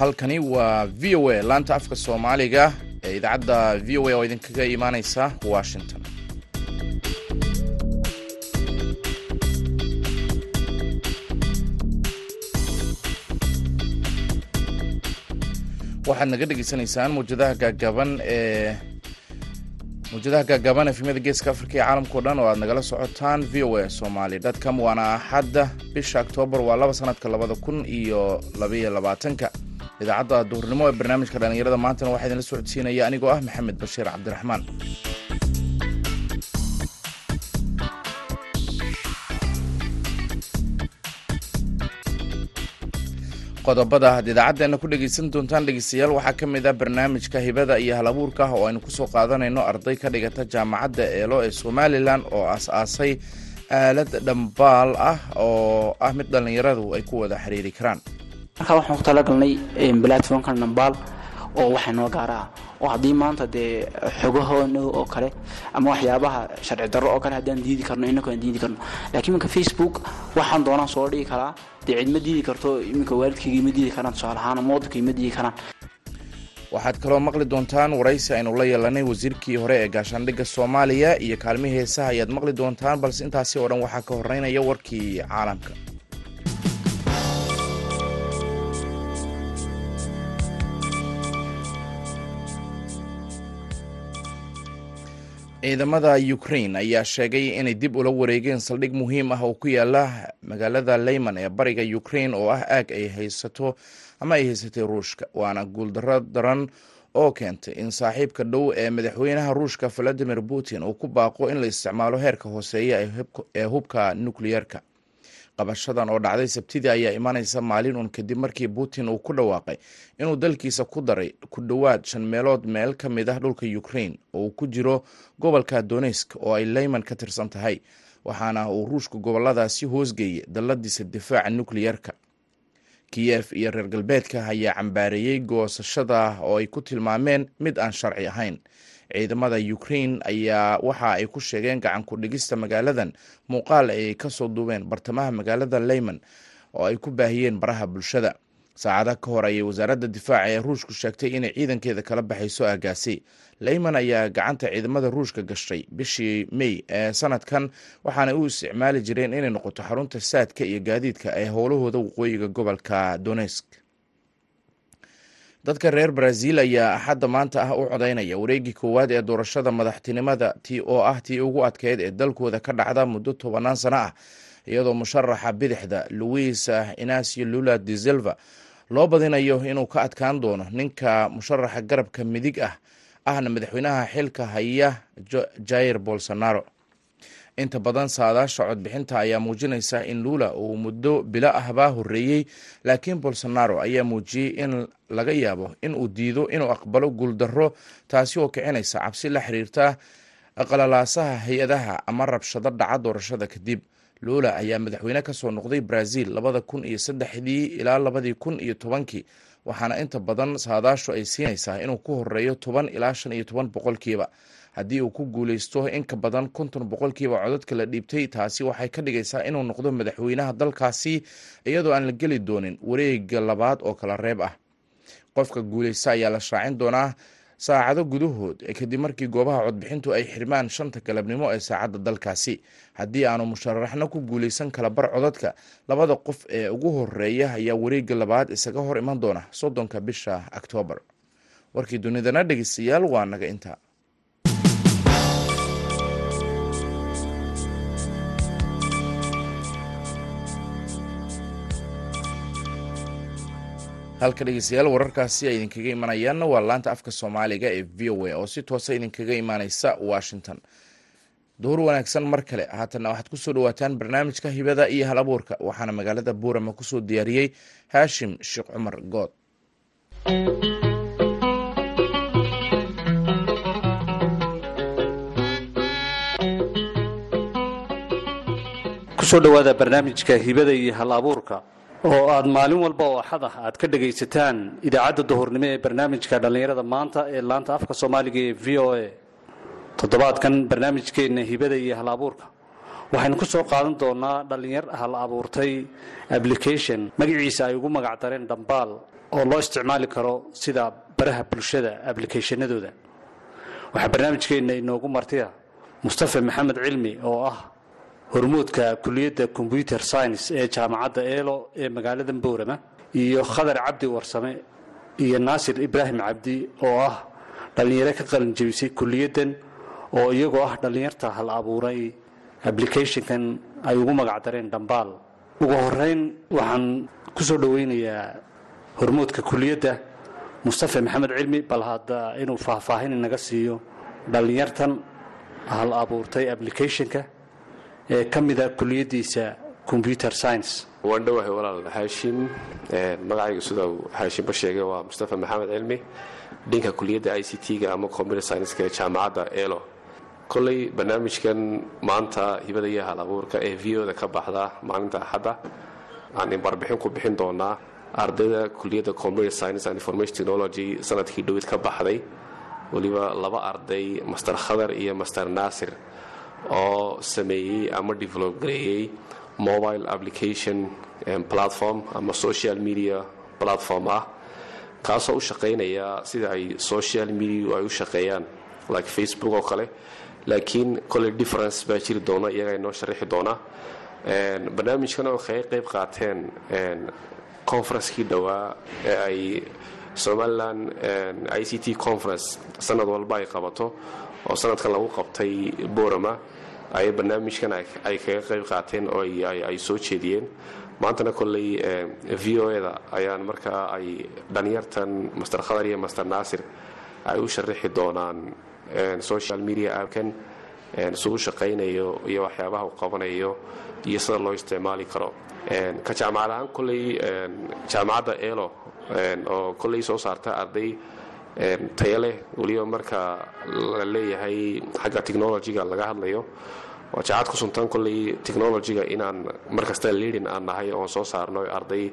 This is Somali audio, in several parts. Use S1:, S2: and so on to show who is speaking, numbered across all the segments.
S1: halkani waa v o a laanta afka soomaaliga ee idaacadda v o a oo idinkaga imaaneysa washington. Waxaad naga dhegeysanaysaan muwjadaha gaagaaban ee muwjadaha gaagaaban efemyada geeska afrika iyo caalamkao dhan oo aad nagala socotaan v o a somaly com waana axadda bisha oktoobar waa laba sanadka labada kun iyo labaiyo labaatanka idaacadda duhurnimo ee barnaamijka dhallinyarada maantana waxaa idinla socodsiinaya anigoo ah maxamed bashiir cabdiraxmaan. Qodobada aad idaacaddeena ku dhegeysan doontaan dhegeystayaal waxaa ka mid ah barnaamijka hibada iyo halabuurka ah oo aynu ku soo qaadanayno. Arday ka dhigata jaamacadda eelo ee somalilan oo aas-aasay aalad dhambaal ah oo ah mid dhallinyaradu ay ku wada xiriiri karaan
S2: markaa waxaan ku talagalnay platformkan dhambaal oo waxay noo gaara. Ah oo haddii maanta dee xogahoona oo kale ama waxyaabaha sharci darro oo kale haddaan diidi karno inako aan diidi karno. Laakiin iminka facebook waxaan doonaan soo dhigi karaa. Dee cid diidi karto iminka waalidkayga ma diidi karaan tusaale ahaan ama waddankay ma diidi karaan.
S1: Waxaad kaloo maqli doontaan waraysi aynu la yeelanay wasiirkii hore ee gaashaandhigga soomaaliya iyo kaalmihii heesaha ayaad maqli doontaan balse intaasi oo dhan waxaa ka horeynaya warkii caalamka ciidamada ukraine ayaa sheegay inay dib ula wareegeen saldhig muhiim ah oo ku yaalla magaalada leyman ee bariga ukraine oo ah aag ay haysato ama ay haysatay ruushka waana guuldarro daran oo keentay in saaxiibka dhow ee madaxweynaha ruushka valadimir putin uu ku baaqo in la isticmaalo heerka hooseeya ee hubka nukliyeerka qabashadan oo dhacday sabtidii ayaa imaaneysa maalin uun kadib markii putin uu ku dhawaaqay inuu dalkiisa ku daray ku dhowaad shan meelood meel ka mid ah dhulka ukraine oo uu ku jiro gobolka donesk oo ay leyman ka tirsan tahay waxaana uu ruushka goboladaasi hoosgeeyay dalladiisa difaaca nukliyerka kiyef iyo reer galbeedka ayaa cambaareeyey goosashada oo ay ku tilmaameen mid aan sharci ahayn ciidamada ukraine ayaa waxa ay ku sheegeen gacan ku dhigista magaaladan muuqaal ay ka soo duubeen bartamaha magaalada leyman oo ay ku baahiyeen baraha bulshada. Saacada ka hor ayay wasaaradda difaaca ee ruushku sheegtay inay ciidankeeda kala baxayso aagaasi. Leyman ayaa gacanta ciidamada ruushka gashay bishii may ee sanadkan waxaanay u isticmaali jireen inay noqoto xarunta saadka iyo gaadiidka ee howlahooda waqooyiga gobolka donesk dadka reer brazil ayaa axadda maanta ah u codeynaya wareegii koowaad ee doorashada madaxtinimada ti oo ah tii ugu adkeyd ee dalkooda ka dhacda muddo tobanaan sano ah iyadoo musharaxa bidixda louis inacio lula de silva loo badinayo inuu ka adkaan doono ninka musharaxa garabka midig ah ahna madaxweynaha xilka haya jair bolsonaro inta badan saadaasha codbixinta ayaa muujinaysa in lula uu muddo bilo ahbaa horreeyey laakiin bolsonaro ayaa muujiyey in laga yaabo in uu diido inuu aqbalo guuldarro taasi oo kicinaysa cabsi la xiriirta qalalaasaha hay'adaha ama rabshado dhaca doorashada kadib. Lula ayaa madaxweyne ka soo noqday brazil labada kun iyo saddexdii ilaa labadii kun iyo tobankii waxaana inta badan saadaashu ay siinaysaa inuu ku horeeyo toban ilaa shan iyo toban boqolkiiba haddii uu ku guuleysto in ka badan konton boqolkiiba codadka la dhiibtay taasi waxay ka dhigaysaa inuu noqdo madaxweynaha dalkaasi iyadoo aan la geli doonin wareega labaad oo kala reeb ah. Qofka guuleysta ayaa la shaacin doonaa saacado gudahood kadib markii goobaha codbixintu ay xirmaan shanta galabnimo ee saacadda dalkaasi. Haddii aanu musharaxna ku guuleysan kalabar codadka labada qof ee ugu horreeya ayaa wareega labaad isaga hor iman doona soddonka bisha oktoobar warkii dunidana dhegeystayaal waa naga inta halka dhegeystayaal wararkaasi ay idinkaga imanayaanna waa laanta afka soomaaliga ee v o a oo si toosa idinkaga imaaneysa washington. Duhur wanaagsan mar kale. Haatanna waxaad ku soo dhawaataan barnaamijka hibada iyo hal abuurka waxaana magaalada buurama ku soo diyaariyey haashim sheekh cumar good
S3: ku soo dhowaada barnaamijka hibada iyo hal abuurka oo aad maalin walba oo axad ah aad ka dhagaysataan idaacadda duhurnimo ee barnaamijka dhallinyarada maanta ee laanta afka soomaaliga ee v o a. Toddobaadkan barnaamijkeenna hibada iyo hal abuurka. Waxaynu ku soo qaadan doonaa dhallinyar hal abuurtay application. Magaciisa ay ugu magac dareen dhambaal oo loo isticmaali karo sida baraha bulshada applicationadooda. Waxaa barnaamijkeenna inoogu martiya mustafa maxamed cilmi oo ah hormuudka kuliyadda combyuter science ee jaamacadda eelo ee magaalada boorama iyo khadar cabdi warsame iyo naasir ibraahim cabdi oo ah dhallinyaro ka qalin jebisay kuliyaddan oo iyagoo ah dhallinyarta hal abuuray applicationkan ay ugu magac dareen dhambaal ugu horeyn waxaan ku soo dhoweynayaa hormuudka kuliyadda mustafa maxamed cilmi bal hadda inuu faahfaahin inaga siiyo dhallinyartan hal abuurtay applicationka ee ka mida kuliyaddiisa combyuter science.
S4: Waan dhowahay walaal haashim magacayga sida uu haashimba sheegay waa mustafa maxamed cilmi dhinka kuliyadda i c t-ga ama computer scienska ee jaamacadda elo. Kolley barnaamijkan maanta hibada iyo ee v o da ka baxda maalinta axadda aan warbixin ku bixin doonaa ardayda kuliyadda computer science and information technology sannadkii dhowid ka baxday. Weliba laba arday master khadar iyo master naasir oo sameeyey ama develop gareeyey mobile application platform. Ama social media platform. Ah kaasoo u shaqaynaya sida ay social media ay u shaqeeyaan like facebook oo kale. Laakiin kolley difference baa jiri doona iyaga inoo sharaxi doona. Barnaamijkan kaga qayb qaateen conferencekii dhowaa ee ay somalilan i c t conference sanad walba ay qabato oo sanadkan lagu qabtay borama ay barnaamijkan ay kaga qayb qaateen oo ay soo jeediyeen. Maantana kolley v o e da ayaan markaa ay dhalinyartan master khadar iyo master naasir ay u sharaxi doonaan social media appkan suu u shaqaynayo iyo waxyaabaha uu qabanayo iyo sida loo isticmaali karo. Ka jaamacad ahaan kolley jaamacadda elo oo kolley soo saarta arday taya leh. Weliba marka la leeyahay xagga technologyga laga hadlayo waa jaacad ku suntan kolley technologyga inaan markasta leading aan nahay oon soo saarno. Arday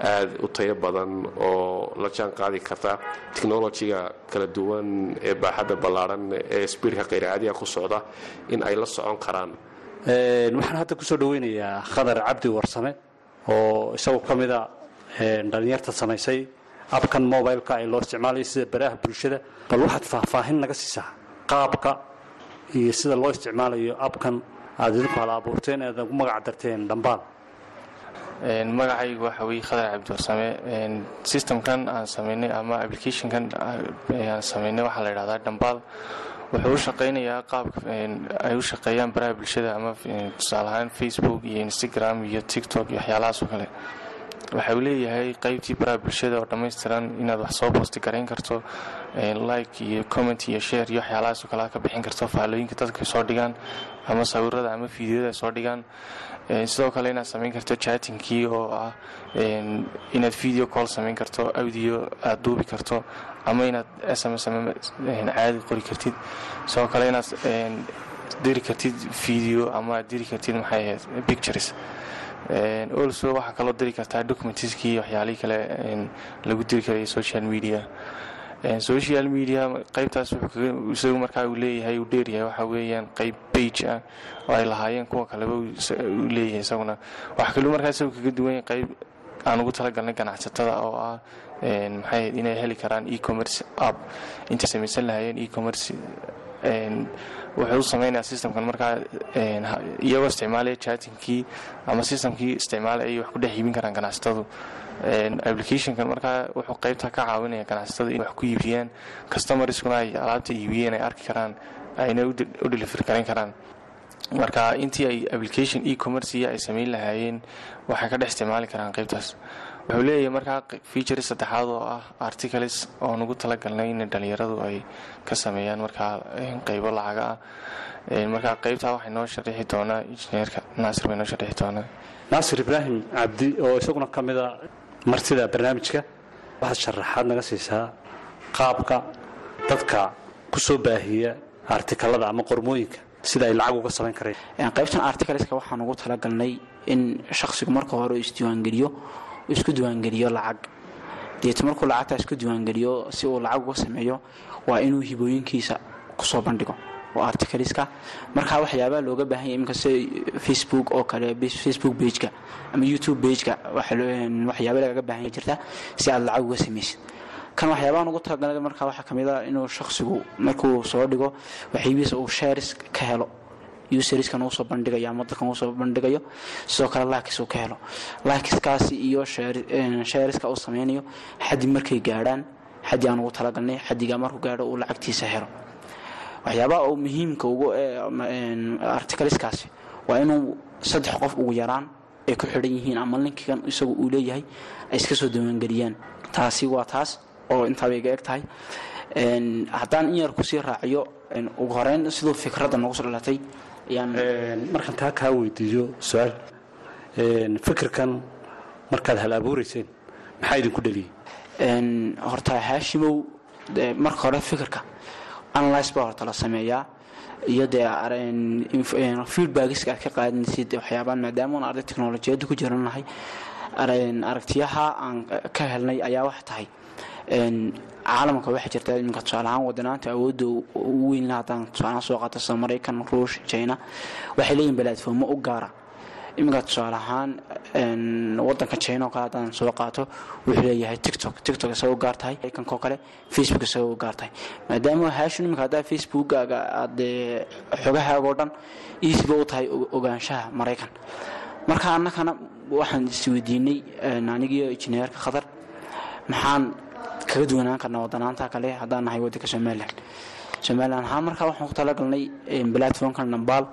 S4: aad u tayo badan oo la jaan qaadi karta technologyga kala duwan ee baaxadda ballaadhan ee spiirka khayracaadiga ku socda in ay la socon karaan.
S3: Waxaan hadda ku soo dhoweynayaa khadar cabdi warsame oo isagu ka mida dhalinyarta samaysay abkan mobileka ee loo isticmaalaya sida baraha bulshada bal waxaad faahfaahin naga siisaa qaabka iyo sida loo isticmaalayo abkan aad idinku hal abuurteen eed ugu magac darteen dhambaal
S5: magacaygu waxa weye khadar cabdiwarsame systemkan aan samaynay ama applicationkan aan samaynay waxaa la yidhahdaa dhambaal wuxuu u shaqaynayaa qaabka ay u shaqeeyaan baraha bulshada ama tusaale ahaan facebook iyo instagram iyo tiktok iyo waxyaalahaas oo kale waxa uu leeyahay qaybtii baraha bulshada oo dhammaystiran inaad wax soo boosti garayn karto like iyo comment iyo share iyo waxyaalahaas oo kale ka bixin karto faallooyinka dadka soo dhigaan ama sawirada ama fiidyada soo dhigaan. Sidoo kale inaad samayn karto chatingkii oo ah inaad video call samayn karto audio aad duubi karto ama inaad sms caadi qori kartid. Sidoo kale inaad diri kartid video ama aad diri kartid maxay ahayd pictures also waxaa kaloo diri kartaa documentiskii waxyaalihii kale lagu diri karaya social media. Social media qaybtaas isagu markaa uu leeyahay uu dheeryahay waxaa weeyaan qayb bage ah oo ay lahaayeen kuwa kaleba uu leeyahay isaguna. Waxaa kaluu markaa isagu kaga duwan yahay qayb aan ugu talagalnay ganacsatada oo ah maxay inay heli karaan e-commerce app. Intay samaysan lahaayeen e-commerce wuxuu u samaynayaa systemkan markaa iyagoo isticmaalaya chatingkii ama systemkii isticmaalay ayay wax ku dhex iibin karaan ganacsatadu. Applicationkan markaa wuxuu qaybta ka caawinaya ganacsatada in wax ku iibiyaan customarskuna ay alaabta iibiyeen ay arki karaan ayna u deliver garayn karaan. Marka intii ay application e-commerce ay samayn lahaayeen waxay ka dhex isticmaali karaan qaybtaas wuxuu leeyahay markaa feature saddexaad oo ah articles oo nugu talagalnay in dhalinyaradu ay ka sameeyaan markaa qaybo lacaga ah. Markaa qaybtaa waxay noo sharaxi doonaa injineerka naasir bay noo sharaxi doonaa.
S3: Naasir ibraahim cabdi oo isaguna ka mida martida barnaamijka waxaad sharaxaad naga siisaa qaabka dadka ku soo baahiya artikalada ama qormooyinka sida ay lacag uga samayn kareen.
S2: Qaybtan articleska waxaan ugu talagalnay in shakhsigu marka hore isdiiwaangeliyo isku diiwaangeliyo lacag. Deeta markuu lacagtaa isku diiwaangeliyo si uu lacag uga sameeyo waa inuu hibooyinkiisa ku soo bandhigo oo articleska marka waxyaabaha looga baahan iminka sida facebook oo kale facebook pageka ama youtube pageka waxyaaba lagaga baahan yahay jirta si aad lacag uga samaysid. Kan waxyaabahan ugu talagalay marka waxaa ka mid a inuu shakhsigu markuu soo dhigo waxyaabihiisa uu shares ka helo useriskan uu soo bandhigayo ama dadkan uu soo bandhigayo sidoo kale laakis ka helo. Laakiskaasi iyo shareska uu sameynayo xaddi markay gaadhaan xaddi aan ugu talagalnay xaddigaa markuu gaadho uu lacagtiisa helo. Waxyaabaha uu muhiimka ugu articleskaasi waa inuu saddex qof ugu yaraan ay ku xidhan yihiin ama linkigan isagu uu leeyahay ay iska soo diiwaangeliyaan. Taasi waa taas oo intaabay iga eg tahay haddaan in yar ku sii raaciyo ugu horeyn siduu fikradda noogu soo dhalatay
S3: markaan taa kaa weydiiyo su'aal. Fikirkan markaad hal abuurayseen maxaa idinku dhaliyey
S2: horta haashimow marka hore fikirka analyse baa horta la sameeyaa. Iyo dee feedbackiska aad ka qaadanaysid waxyaabaan maadaama aan arday teknolojiyadda ku jiranahay aragtiyaha aan ka helnay ayaa wax tahay. Caalamka waxaa jirta iminka tusaalahaan wadanaanta awoodda ugu weyn haddaan tusaalahaan soo qaata sida maraykan ruush china waxay leeyihiin balaadfoomo u gaara. Iminka tusaale ahaan wadanka china oo kale haddaan soo qaato wuxuu leeyahay tiktok. Tiktok isaga u gaar tahay oo kale facebook isaga u gaar tahay. Maadaama haashun iminka haddaa facebookkaaga aadee xogahaaga oo dhan easyba u tahay ogaanshaha maraykan marka annagana waxaan isweydiinay anigiyo injineerka khatar maxaan kaga duwanaan karnaa wadanaanta kale haddaan nahay wadanka somalilan somalilan ahaan markaa waxaan ku talagalnay platformka nambaal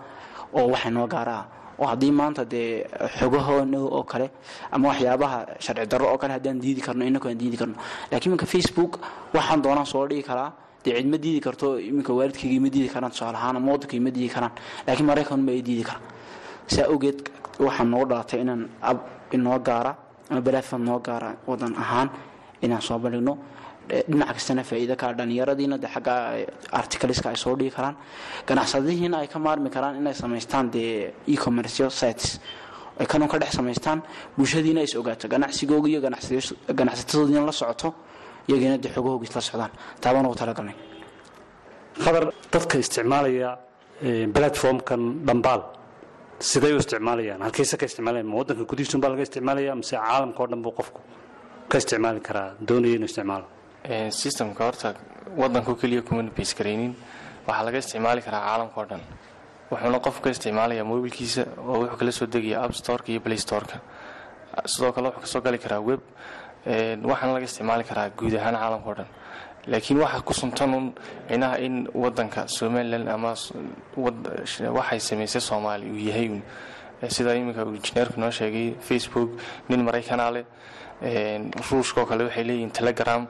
S2: oo waxay noo gaara ah. Oo haddii maanta dee xogahoona oo kale ama waxyaabaha sharci darro oo kale haddaan diidi karno inaku aan diidi karno. Laakiin iminka facebook waxaan doonaan soo dhigi karaa dee cid ma diidi karto iminka waalidkayga ima diidi karaan tusaale ahaan ama waddanka ima diidi karaan. Laakiin maraykan ma ay diidi karaan. Saa awgeed waxaan noogu dhalatay inaan ab inoo gaara ama platform noo gaara wadan ahaan inaan soo bandhigno dhinac kastana faa'iida ka dhallinyaradiina de xagga articleska ay soo dhigi karaan. Ganacsadihiina ay ka maarmi karaan inay samaystaan dee ecommercio sites ay kanun ka dhex samaystaan. Bulshadiina is ogaato ganacsigooga iyo ganacsatadoodiina la socoto iyagiina dee xogahoogiis la socdaan. Taabaan ugu talagalnay.
S3: Qadar dadka isticmaalaya platformkan dhambaal siday u isticmaalayaan halkayse ka isticmaalayaan ma waddanka gudihiisun baa laga isticmaalaya mise caalamka oo dhan buu qofku ka isticmaali karaa doonaya inuu isticmaalo?
S5: Systemka horta wadanku keliya kuma base garaynin waxaa laga isticmaali karaa caalamka oo dhan. Wuxuuna qofku ka isticmaalayaa mobilkiisa oo wuxuu kala soo degaya app storeka iyo play storeka. Sidoo kale wuxuu ka soo gali karaa web. Waxaana laga isticmaali karaa guud ahaan caalamka o dhan laakiin waxaa ku suntanun inaha in wadanka somalilan ama waxay samaysay soomaali uu yahay un. Sida iminka injineerku noo sheegay facebook nin maraykanaa leh ruushkaoo kale waxay leeyihiin telegram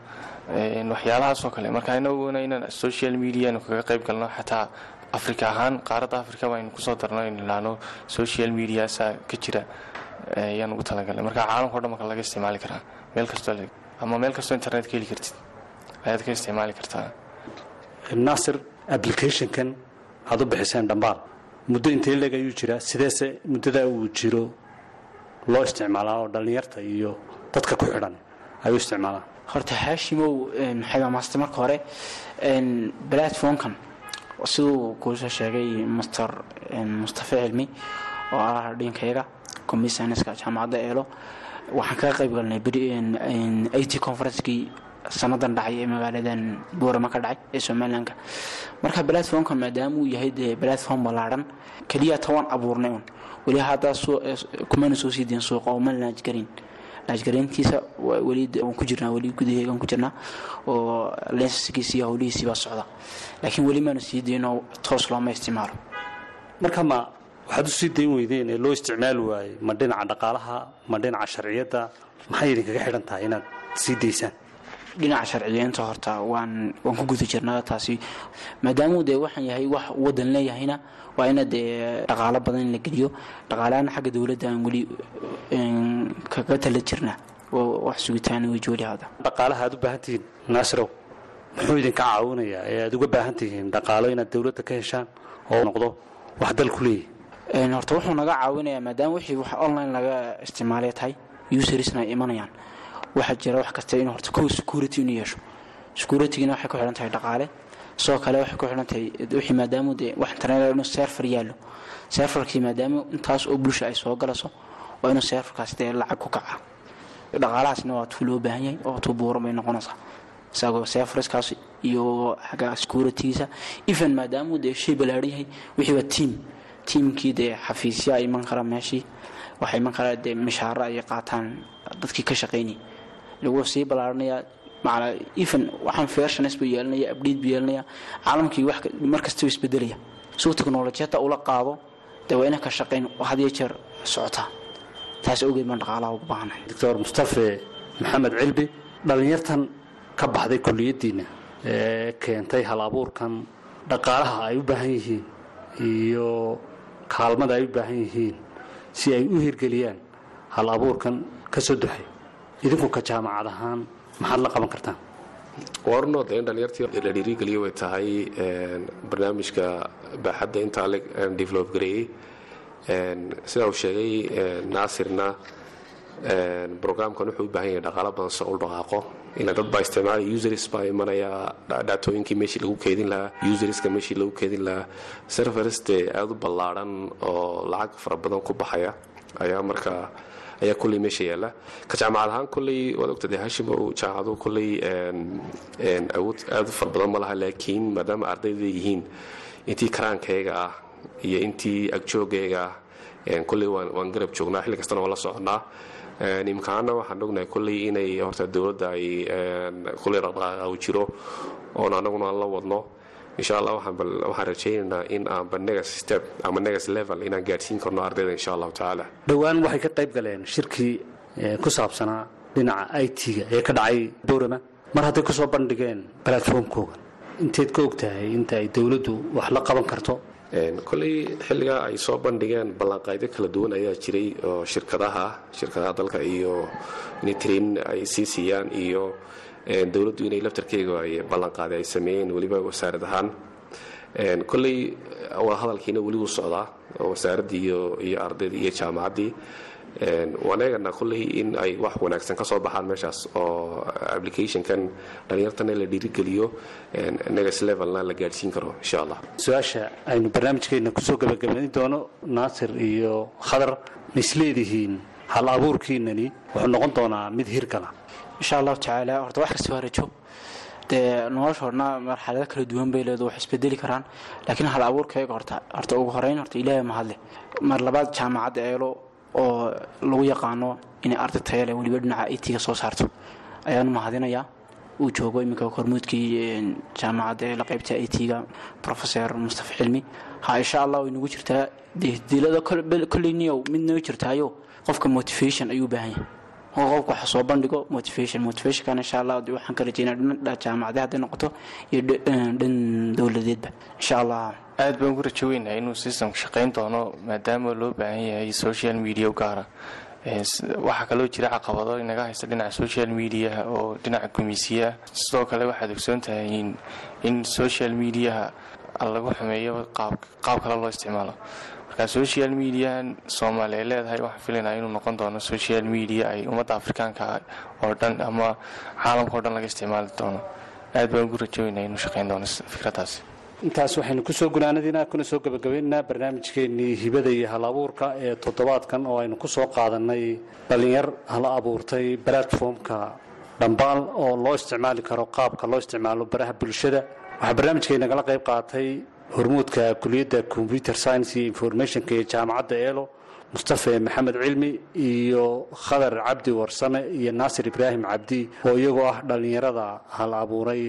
S5: waxyaalahaasoo kale. Marka inaguna inaan social medianu kaga qayb galno xataa africa ahaan qaaradda africa baynu ku soo darno inu ilaano social mediasa ka jira ayaan ugu talagalnay marka caalamka o dhan marka laga isticmaali karaa meel kastoo ama meel kastoo internet ka heli kartid ayaad ka isticmaali kartaa
S3: naasir applicationkan aad u bixiseen dhambaal muddo intee leeg ayuu jiraa sideese muddadaa uu jiro loo isticmaalaa oo dhallinyarta iyo dadka ku xidhan ayuu isticmaalaa
S2: horta haashimow xaymamaasta marka hore platformkan siduu kuusoo sheegay master mustafa cilmi oo ah dhinkayaga commissionska jaamacadda eelo waxaan kaga qayb galnay it conferencekii sanadan dhacay ee magaaladan boorama ka dhacay ee somalilanka. Marka platformkan maadaama uu yahay dee platform ballaadhan keliya toban abuurnay un weli haddaa kumana soo sii suuqa oo ma naajgarin naajgarayntiisa weli ku jirnaa ku jirnaa oo lensaskiisa iyo howlihiisii baa socda. Laakiin weli maanu sii diinoo toos looma isticmaalo.
S3: Marka ma waxaad u dayn weydeen ee loo isticmaali waayey ma dhinaca dhaqaalaha ma dhinaca sharciyadda maxay idinkaga xidhan tahay inaad sii daysaan
S2: dhinaca sharciyeynta horta waan waan ku guda jirnaa taasi. Maadaamuu dee waxaan yahay wax wadan leeyahayna waa ina dee dhaqaalo badan in la geliyo. Dhaqaalahana xagga dowladda aan weli kaga tala jirnaa. Wax sugitaan weji weli hada
S3: dhaqaalaha aad u baahan tihiin naasirow muxuu idinka caawinayaa? Ee aad uga baahan tihiin dhaqaalo inaad dowladda ka heshaan oo noqdo wax dal ku leeyahy
S2: horta wuxuu naga caawinayaa maadaama wixii wax online laga isticmaalay tahay userisna ay imanayaan waxaa jira wax kasta inuu horta kow security inuu yeesho. Securitygina waxay ku xidhan tahay dhaqaale sidoo kale waxay ku xidhan tahay wixii maadaama dee wax internet inuu serfer yaallo. Serferkii maadaama intaas oo bulsha ay soo galayso waa inuu serferkaas dee lacag ku kaca. Dhaqaalahaasna waa tuu loo baahan yahay oo tuu buuran noqonaysaa. Isagoo serferskaas iyo xagga securitygiisa even maadaama dee shay ballaaran yahay wixii waa team. Tiimkii dee xafiisya iman kara meeshii waxaa iman kara dee mishaaro ay qaataan dadkii ka shaqaynayay lagu sii ballaaranayaa macnaa even waxaan versions buu yeelanaya update buu yeelanaya caalamkii mar kasta uu isbedelaya suu teknolojiyadda ula qaado dee ka shaqayn had iyo jeer socotaa taas awgeed baan dhaqaalaha ugu baahanahay.
S3: Doctor mustafe maxamed cilbi dhallinyartan ka baxday kuliyaddiinna ee keentay hal abuurkan dhaqaalaha ay u baahan yihiin iyo kaalmada ay u baahan yihiin si ay u hirgeliyaan hal abuurkan ka soo duxay idinku ka jaamacad ahaan maxaad la qaban kartaan
S4: warnood in dhalinyartii la way tahay barnaamijka baaxadda intaa le develop gareeyey sida uu sheegay naasirna brograamkan wuxuu u baahan yahay dhaqaalo badan soo ul dhaqaaqo. Dad baa isticmaalaya users baa imanaya dhaatooyinkii meeshii lagu keedin lahaa userska meeshii lagu keedin lahaa. Servers dee aada u ballaadhan oo lacag fara badan ku baxaya ayaa markaa ayaa kulley meesha yaalla. Ka jaamacad ahaan kulley waad ogta dee hashim ou jaamacadu kulley awood aada u fara badan ma laha laakiin maadaama ardayda yihiin intii karaankayga ah iyo intii agjoogayga ah kulley waan garab joognaa. Xilli kastana waan la soconaa imkaana waxaan ognahay kulley inay horta dowladda ay kulley dhaqdhaqaaqa u jiro oon anaguna aan la wadno insha allah waxaan rajaynaynaa in aanba next step ama next level inaan gaadhsiin karno ardayda insha allahu tacaala
S3: dhowaan waxay ka qayb galeen shirkii ku saabsanaa dhinaca i t-ga ee ka dhacay borama mar hadday ku soo bandhigeen platformkooga inteed ka ogtahay inta ay dowladdu wax la qaban karto?
S4: Koley xilligaa ay soo bandhigeen ballanqaydyo kala duwan ayaa jiray oo shirkadaha shirkadaha dalka iyo nitrin ay sii siiyaan iyo dowladdu inay laftarkeyga ay ballanqaaday ay sameeyeen weliba wasaarad ahaan. Koley wadahadalkiina weli wuu socdaa wasaaraddii iyo ardaydii iyo jaamacaddii waneegana kolley in ay wax wanaagsan ka soo baxaan meeshaas oo applicationkan dhalinyartana la dhiirigeliyo next levelna la gaadhsiin karo insha allah
S3: su'aasha aynu barnaamijkeenna ku soo gabagabayn doono naasir iyo khadar ma isleedihiin hal abuurkiinani wuxuu noqon doonaa mid hirgala
S2: insha allahu tacaala horta wax kasta waa rajo dee noloshoodna marxalado kala duwan bay leedo wax isbedeli karaan. Laakiin hal abuurkayga horta horta ugu horeyn horta ilaahay mahadle mar labaad jaamacadda eelo oo lagu yaqaano inay arday tayale weliba dhinaca itiga soo saarto. Ayaanu mahadinayaa. Uu joogo iminka hormuudkii jaamacadda ee la qaybta itiga mustafa xilmi ha insha allah way nagu jirtaa. Dee dilada kolleyniyow mid noo jirtaayo. Qofka motivation ayuu baahan yahay oo qofka wax bandhigo motivation motivationkan insha allah waxaan ka rajeynaa dhan jaamacadda hadday noqoto iyo dhan dowladeedba insha allah
S5: aad baan ugu rajo weynahay inuu systemka shaqayn doono maadaama loo baahan yahay social media gaara. Waxaa kaloo jira caqabado inaga haysta dhinaca social mediaha oo dhinaca komisiyaha sidoo kale waxaad ogsoon tahay in social mediaha lagu xumeeyo qaab kale loo isticmaalo marka social soomaali ay leedahay waxaan filaynaa inuu noqon doono social media ay ummadda afrikaanka oo dhan ama caalamka o dhan laga isticmaali doono. Aad baan ugu rajoweynaa inuu shaqayn doono fikraddaasi
S3: intaas waxaynu ku soo gunaanadiina kuna soo gabagabaynaynaa barnaamijkeennii hibada iyo hal abuurka ee toddobaadkan oo aynu ku soo qaadannay dhallinyar hal abuurtay balatformka dhambaal oo loo isticmaali karo qaabka loo isticmaalo baraha bulshada. Waxaa barnaamijkeennagala qayb qaatay hormuudka kuliyadda combyuter science iyo informationka ee jaamacadda eelo mustafe maxamed cilmi iyo khadar cabdi warsame iyo naasir ibraahim cabdi oo iyagoo ah dhallinyarada hal abuuray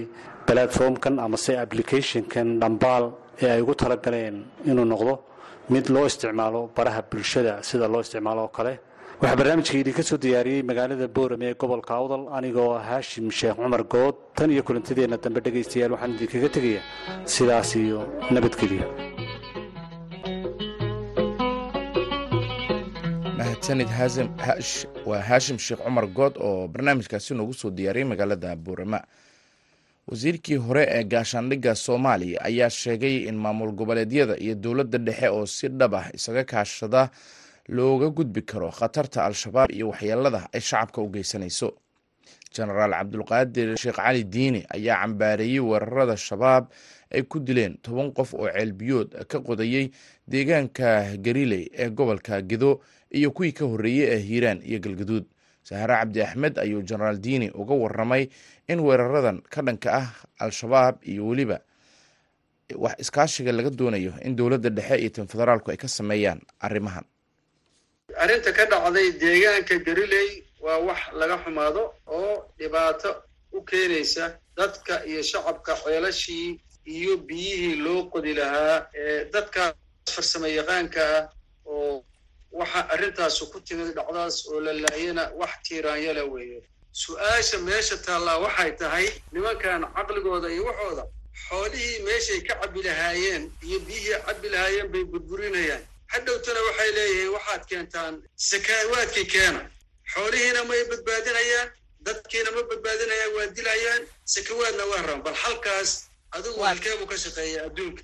S3: balatformkan amase applicationkan dhambaal ee ay ugu talagaleen inuu noqdo mid loo isticmaalo baraha bulshada sida loo isticmaalo oo kale waxaa barnaamijka idinka soo diyaariyey magaalada boorame ee gobolka awdal anigoo haashim sheekh cumar good. Tan iyo kulantadeenna dambe dhegaystayaal waxaan idinkaga tegayaa sidaas iyo nabadgelyo
S1: mahadsanid waa haashim sheekh cumar good oo barnaamijkaasi noogu soo diyaariyey magaalada boorama. Wasiirkii hore ee gaashaandhigga soomaaliya ayaa sheegay in maamul goboleedyada iyo dowladda dhexe oo si dhab ah isaga kaashada looga gudbi karo khatarta al-shabaab iyo waxyeelada ay shacabka u geysanayso. Jenaraal cabdulqaadir sheekh cali diini ayaa cambaareeyey weerarada shabaab ay ku dileen toban qof oo ceelbiyood ka qodayey deegaanka gariley ee gobolka gedo iyo kuwii ka horreeyey ee hiiraan iyo galgaduud. Sahare cabdi axmed ayuu jenaraal diini uga waramay in weeraradan ka dhanka ah al-shabaab iyo weliba wax iskaashiga laga doonayo in dowladda dhexe iyo tan federaalku ay ka sameeyaan arrimahan
S6: arrinta ka dhacday deegaanka gariley waa wax laga xumaado oo dhibaato u keenaysa dadka iyo shacabka ceelashii iyo biyihii loo qodi lahaa ee dadkaas farsamo yaqaanka ah oo waxa arrintaasu ku timid dhacdaas oo la laayana wax tiiraanyala weeye su'aasha meesha taallaa waxay tahay nimankan caqligooda iyo waxooda xoolihii meeshay ka cabbi lahaayeen iyo biyihii cabbi lahaayeen bay burburinayaan hadhowtana waxay leeyihiin waxaad keentaan sakaawaadkii keena. Xoolihiina may badbaadinayaan dadkiina ma badbaadinayaan waa dilayaan sakawaadna waa raban bal halkaas adigu halkeebuu ka shaqeeya adduunka.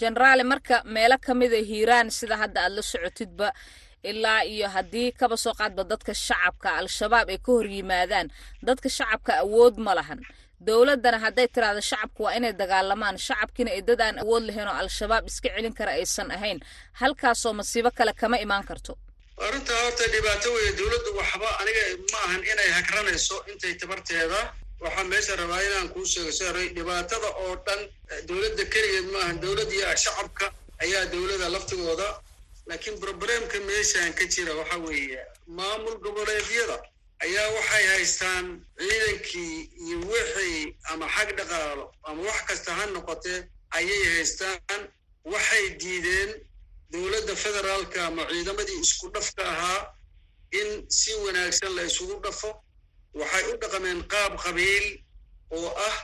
S7: Jenaraale marka meelo ka mida hiiraan sida hadda aad la socotidba ilaa iyo haddii kaba soo qaadba dadka shacabka al-shabaab ay ka hor yimaadaan dadka shacabka awood ma lahan dowladdana hadday tiraahdo shacabku waa inay dagaalamaan shacabkiina ay aan awood lahayn oo al-shabaab iska celin kara aysan ahayn. Halkaasoo masiibo kale kama imaan karto.
S6: Arrintaa horta dhibaato weeye dowladdu waxba aniga ma ahan inay hagranayso intay tabarteeda. Waxaa meesha rabaa inaan kuu sheego saaray dhibaatada oo dhan dowladda keligeed ma ahan. Dowladda iyo shacabka ayaa dowladda laftigooda. Laakiin broblemka meeshaan ka jira waxa weeye maamul goboleedyada ayaa waxay haystaan ciidankii iyo wixii ama xag dhaqaalo ama wax kasta ha noqotee ayay haystaan. Waxay diideen dowladda federaalka ama ciidamadii isku dhafka ahaa in si wanaagsan la isugu dhafo. Waxay u dhaqameen qaab qabiil oo ah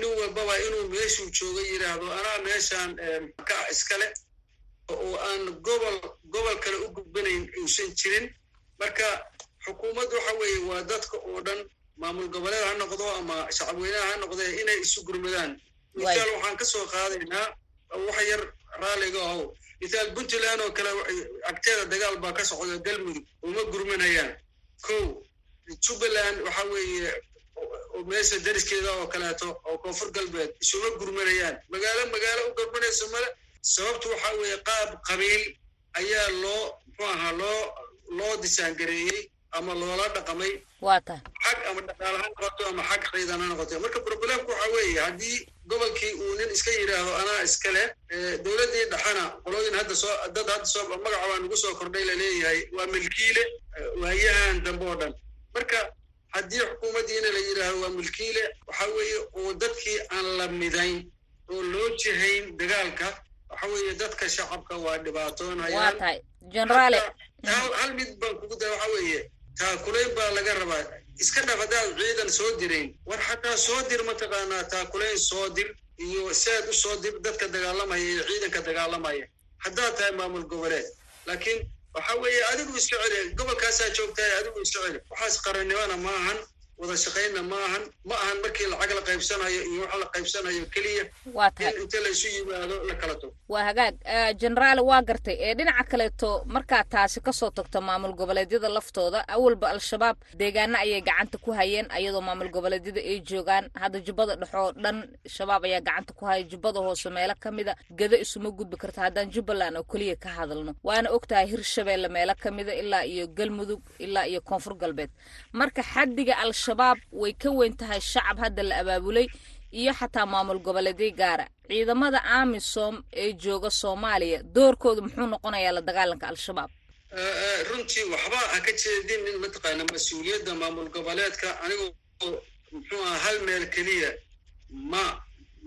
S6: nin walbaba inuu meeshuu jooga yidhaahdo anaa meeshaan ka iskale oo aan gobol gobol kale u gudbanayn uusan jirin. Marka xukuumaddu waxa weeye waa dadka oo dhan maamul goboleed ha noqdo ama shacabweynaha ha noqdee inay isu gurmadaan. Mithaal waxaan ka soo qaadaynaa wax yar raalliga ahow mithaal puntland oo kale agteeda dagaal baa ka socda galmudug uma gurmanayaan. Ko jubbaland waxa weeye meesha dariskeeda oo kaleeto oo koonfur galbeed isuma gurmanayaan. Magaalo magaalo u gurmanayso male sababtu waxa weeye qaab qabiil ayaa loo muxuu ahaa loo loo disaangareeyey ama loola dhaqamay xag ama dhaqaale ha noqoto ama xag ciidan ha noqoto. Marka problemku waxa weeye haddii gobolkii uu nin iska yidhaahdo anaa iskale dowladdii dhaxana qolooyin hadda soo dad hadda soo magaca waa nagu soo kordhay la leeyahay waa milkiile waayahan dambe oo dhan. Marka haddii xukuumaddiina la yidhaahdo waa milkiile waxa weeye oo dadkii aan la midayn oo loo jihayn dagaalka waxa weeye dadka shacabka waa dhibaatoonayaan hal mid baan kugu dara waxa weeye taakulayn baa laga rabaa. Iska dhaf haddaad ciidan soo dirayn war xataa soo dir mataqaanaa taakulayn soo dir iyo saad u soo dir dadka dagaalamaya iyo ciidanka dagaalamaya. Haddaad tahay maamul goboleed laakiin waxa weeye adigu iska celi gobolkaasaa joogtahay adigu iska celi. Waxaas qarannimona ma ahan wada shaqaynna ma ahan ma ahan markii lacag la qaybsanayo iyo wax la qaybsanayo keliya. In inta laysu yimaado la kala tago
S7: waa hagaag. Jenaraal waa gartay. Ee dhinaca kaleeto markaad taasi ka soo tagto maamul goboleedyada laftooda. Awalba al-shabaab deegaana ayay gacanta ku hayeen ayadoo maamul goboleedyada ay joogaan. Hadda jubbada dhexoo dhan shabaab ayaa gacanta ku haya jubbada hoose meelo ka mida gado isuma gudbi karta. Haddaan jubbaland oo keliya ka hadalno. Waana ogtahay hirshabeelle meelo ka mida ilaa iyo galmudug ilaa iyo koonfur galbeed. Marka xaddiga al-shabaab way ka weyn tahay shacab hadda la abaabulay iyo xataa maamul goboleedyo gaara. Ciidamada amisom ee jooga soomaaliya doorkooda muxuu noqonayaa la dagaalanka al-shabaab.
S6: Runtii waxba ha ka jeedinin mataqaana mas'uuliyadda maamul goboleedka anigoo muxuu aha hal meel keliya. Ma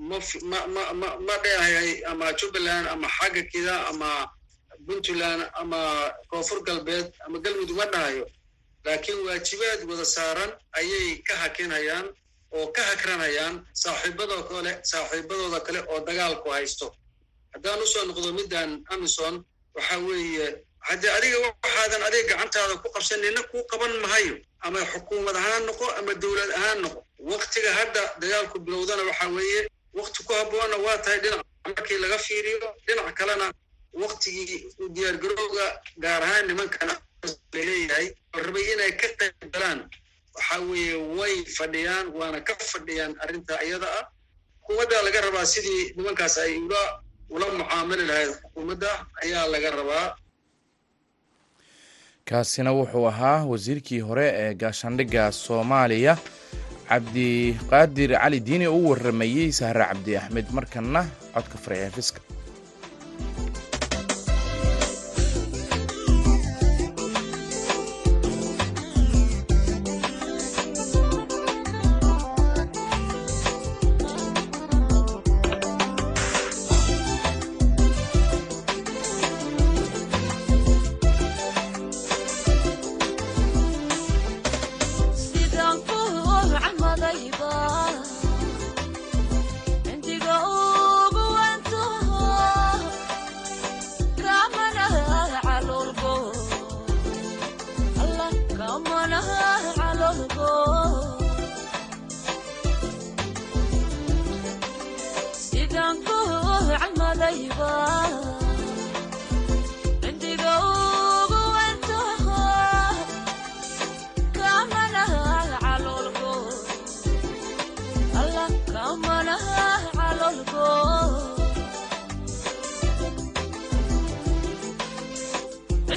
S6: ma ma ma ma ma dheehay ama jubbaland ama xagga kida ama puntland ama koonfur galbeed ama galmudug ma dhahayo laakiin waajibaad wada saaran ayay ka hakinayaan oo ka hakranayaan saaxiibadoo kale saaxiibadooda kale oo dagaalku haysto. Haddaan u soo noqdo middan amison waxa weeye haddii adiga waxaadan adiga gacantaada ku qabsan nina kuu qaban mahayo ama xukuumad ahaan noqo ama dowlad ahaan noqo. Waktiga hadda dagaalku bilowdana waxa weeye wakti ku habboonna waa tahay dhinac. Markii laga fiiriyo dhinac kalena waktigii diyaargarowga gaar ahaan nimankan la leeyahay la rabay inay ka qayb galaan waxa weeye way fadhiyaan waana ka fadhiyaan arrinta iyada ah. Xukuumadda laga rabaa sidii nimankaas ay ula ula mucaamali lahayd. Xukuumadda ayaa laga rabaa.
S8: Kaasina wuxuu ahaa wasiirkii hore ee gaashaandhigga soomaaliya cabdiqaadir cali diini oo u waramayey sahre cabdi axmed markanna codka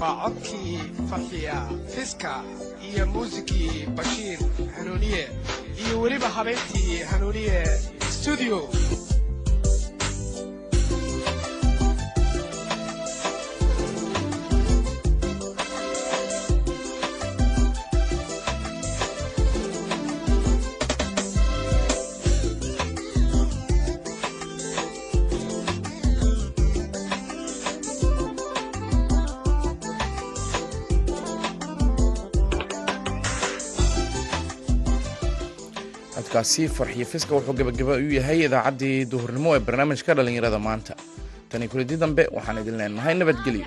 S9: waa codkii farxiya fiska iyo muusikii bashiir hanuuniye iyo weliba habeyntii hanuuniye studio
S8: codkaasi farxiyo fiska wuxuu gebagaba u yahay idaacaddii duhurnimo ee barnaamijka dhallinyarada maanta. Tani kulidii dambe waxaan idin leenahay nabadgelyo